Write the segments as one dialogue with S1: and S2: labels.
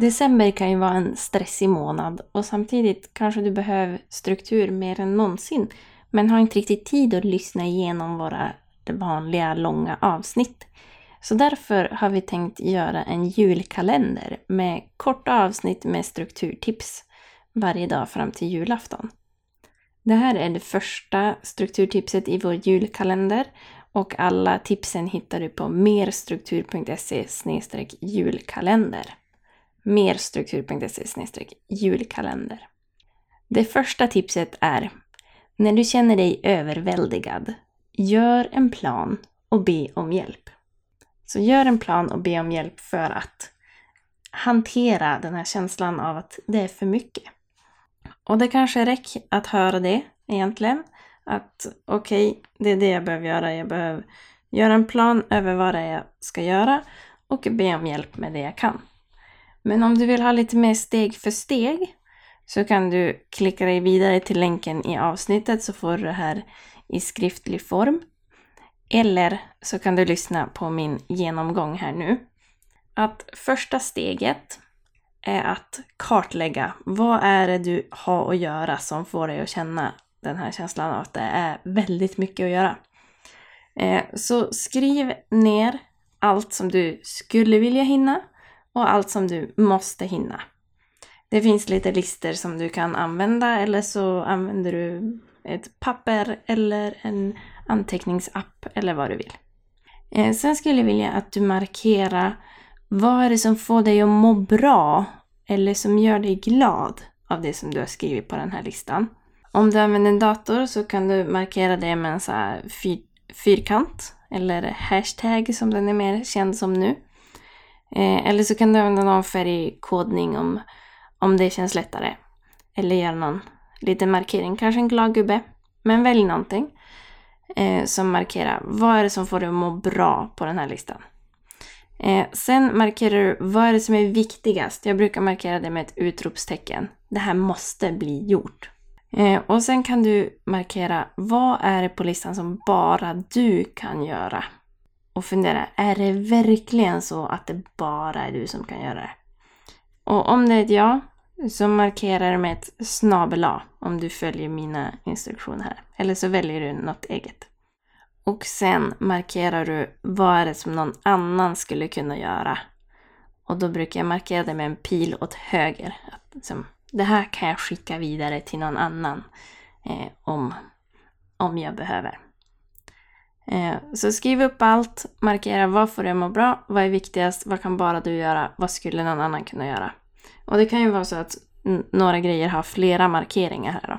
S1: December kan ju vara en stressig månad och samtidigt kanske du behöver struktur mer än någonsin men har inte riktigt tid att lyssna igenom våra vanliga långa avsnitt. Så därför har vi tänkt göra en julkalender med korta avsnitt med strukturtips varje dag fram till julafton. Det här är det första strukturtipset i vår julkalender och alla tipsen hittar du på merstruktur.se julkalender merstruktur.se julkalender. Det första tipset är när du känner dig överväldigad, gör en plan och be om hjälp. Så gör en plan och be om hjälp för att hantera den här känslan av att det är för mycket. Och det kanske räcker att höra det egentligen. Att okej, okay, det är det jag behöver göra. Jag behöver göra en plan över vad det är jag ska göra och be om hjälp med det jag kan. Men om du vill ha lite mer steg för steg så kan du klicka dig vidare till länken i avsnittet så får du det här i skriftlig form. Eller så kan du lyssna på min genomgång här nu. Att första steget är att kartlägga vad är det du har att göra som får dig att känna den här känslan av att det är väldigt mycket att göra. Eh, så skriv ner allt som du skulle vilja hinna och allt som du måste hinna. Det finns lite listor som du kan använda eller så använder du ett papper eller en anteckningsapp eller vad du vill. Eh, sen skulle jag vilja att du markerar vad är det som får dig att må bra eller som gör dig glad av det som du har skrivit på den här listan. Om du använder en dator så kan du markera det med en så här fyr, fyrkant eller hashtag som den är mer känd som nu. Eh, eller så kan du använda någon färgkodning om, om det känns lättare. Eller göra någon liten markering, kanske en glad gubbe. Men välj någonting eh, som markerar vad är det som får dig att må bra på den här listan. Eh, sen markerar du vad är det som är viktigast. Jag brukar markera det med ett utropstecken. Det här måste bli gjort. Eh, och sen kan du markera vad är det på listan som bara du kan göra. Och fundera, är det verkligen så att det bara är du som kan göra det? Och om det är ett ja, så markerar du med ett snabel A om du följer mina instruktioner här. Eller så väljer du något eget. Och sen markerar du vad är det som någon annan skulle kunna göra. Och då brukar jag markera det med en pil åt höger. Att liksom, det här kan jag skicka vidare till någon annan eh, om, om jag behöver. Eh, så skriv upp allt, markera vad får du må bra, vad är viktigast, vad kan bara du göra, vad skulle någon annan kunna göra. Och det kan ju vara så att några grejer har flera markeringar här då.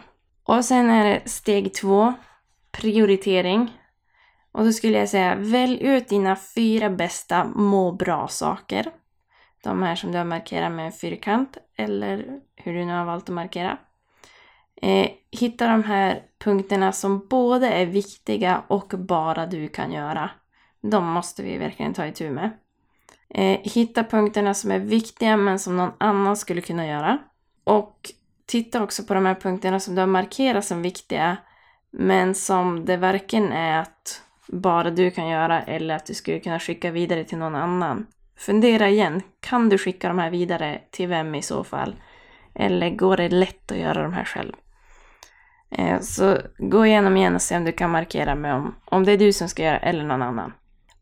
S1: Och sen är det steg två, prioritering. Och då skulle jag säga, välj ut dina fyra bästa må bra-saker. De här som du har markerat med en fyrkant eller hur du nu har valt att markera. Eh, hitta de här punkterna som både är viktiga och bara du kan göra. De måste vi verkligen ta itu med. Eh, hitta punkterna som är viktiga men som någon annan skulle kunna göra. Och titta också på de här punkterna som du har markerat som viktiga men som det varken är att bara du kan göra eller att du skulle kunna skicka vidare till någon annan. Fundera igen, kan du skicka de här vidare till vem i så fall? Eller går det lätt att göra de här själv? Eh, så gå igenom igen och se om du kan markera med om, om det är du som ska göra eller någon annan.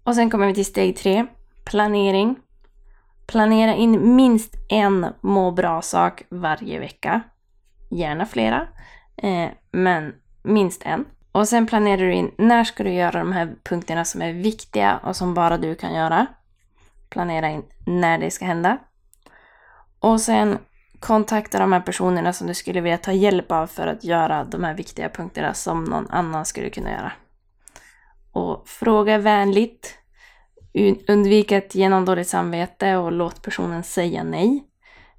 S1: Och sen kommer vi till steg tre, planering. Planera in minst en må bra-sak varje vecka. Gärna flera, eh, men minst en. Och sen planerar du in när ska du göra de här punkterna som är viktiga och som bara du kan göra. Planera in när det ska hända. Och sen kontakta de här personerna som du skulle vilja ta hjälp av för att göra de här viktiga punkterna som någon annan skulle kunna göra. Och fråga vänligt. Undvik att ge någon dåligt samvete och låt personen säga nej.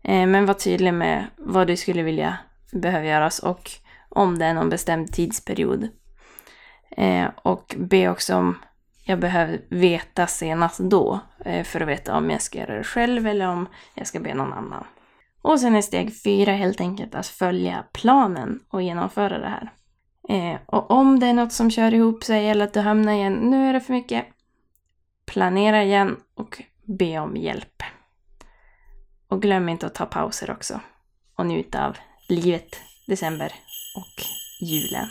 S1: Eh, men var tydlig med vad du skulle vilja behöva göras och om det är någon bestämd tidsperiod. Eh, och be också om jag behöver veta senast då eh, för att veta om jag ska göra det själv eller om jag ska be någon annan. Och sen är steg fyra helt enkelt att följa planen och genomföra det här. Eh, och om det är något som kör ihop sig eller att du hamnar igen, nu är det för mycket, planera igen och be om hjälp. Och glöm inte att ta pauser också. Och njuta av livet, december och julen.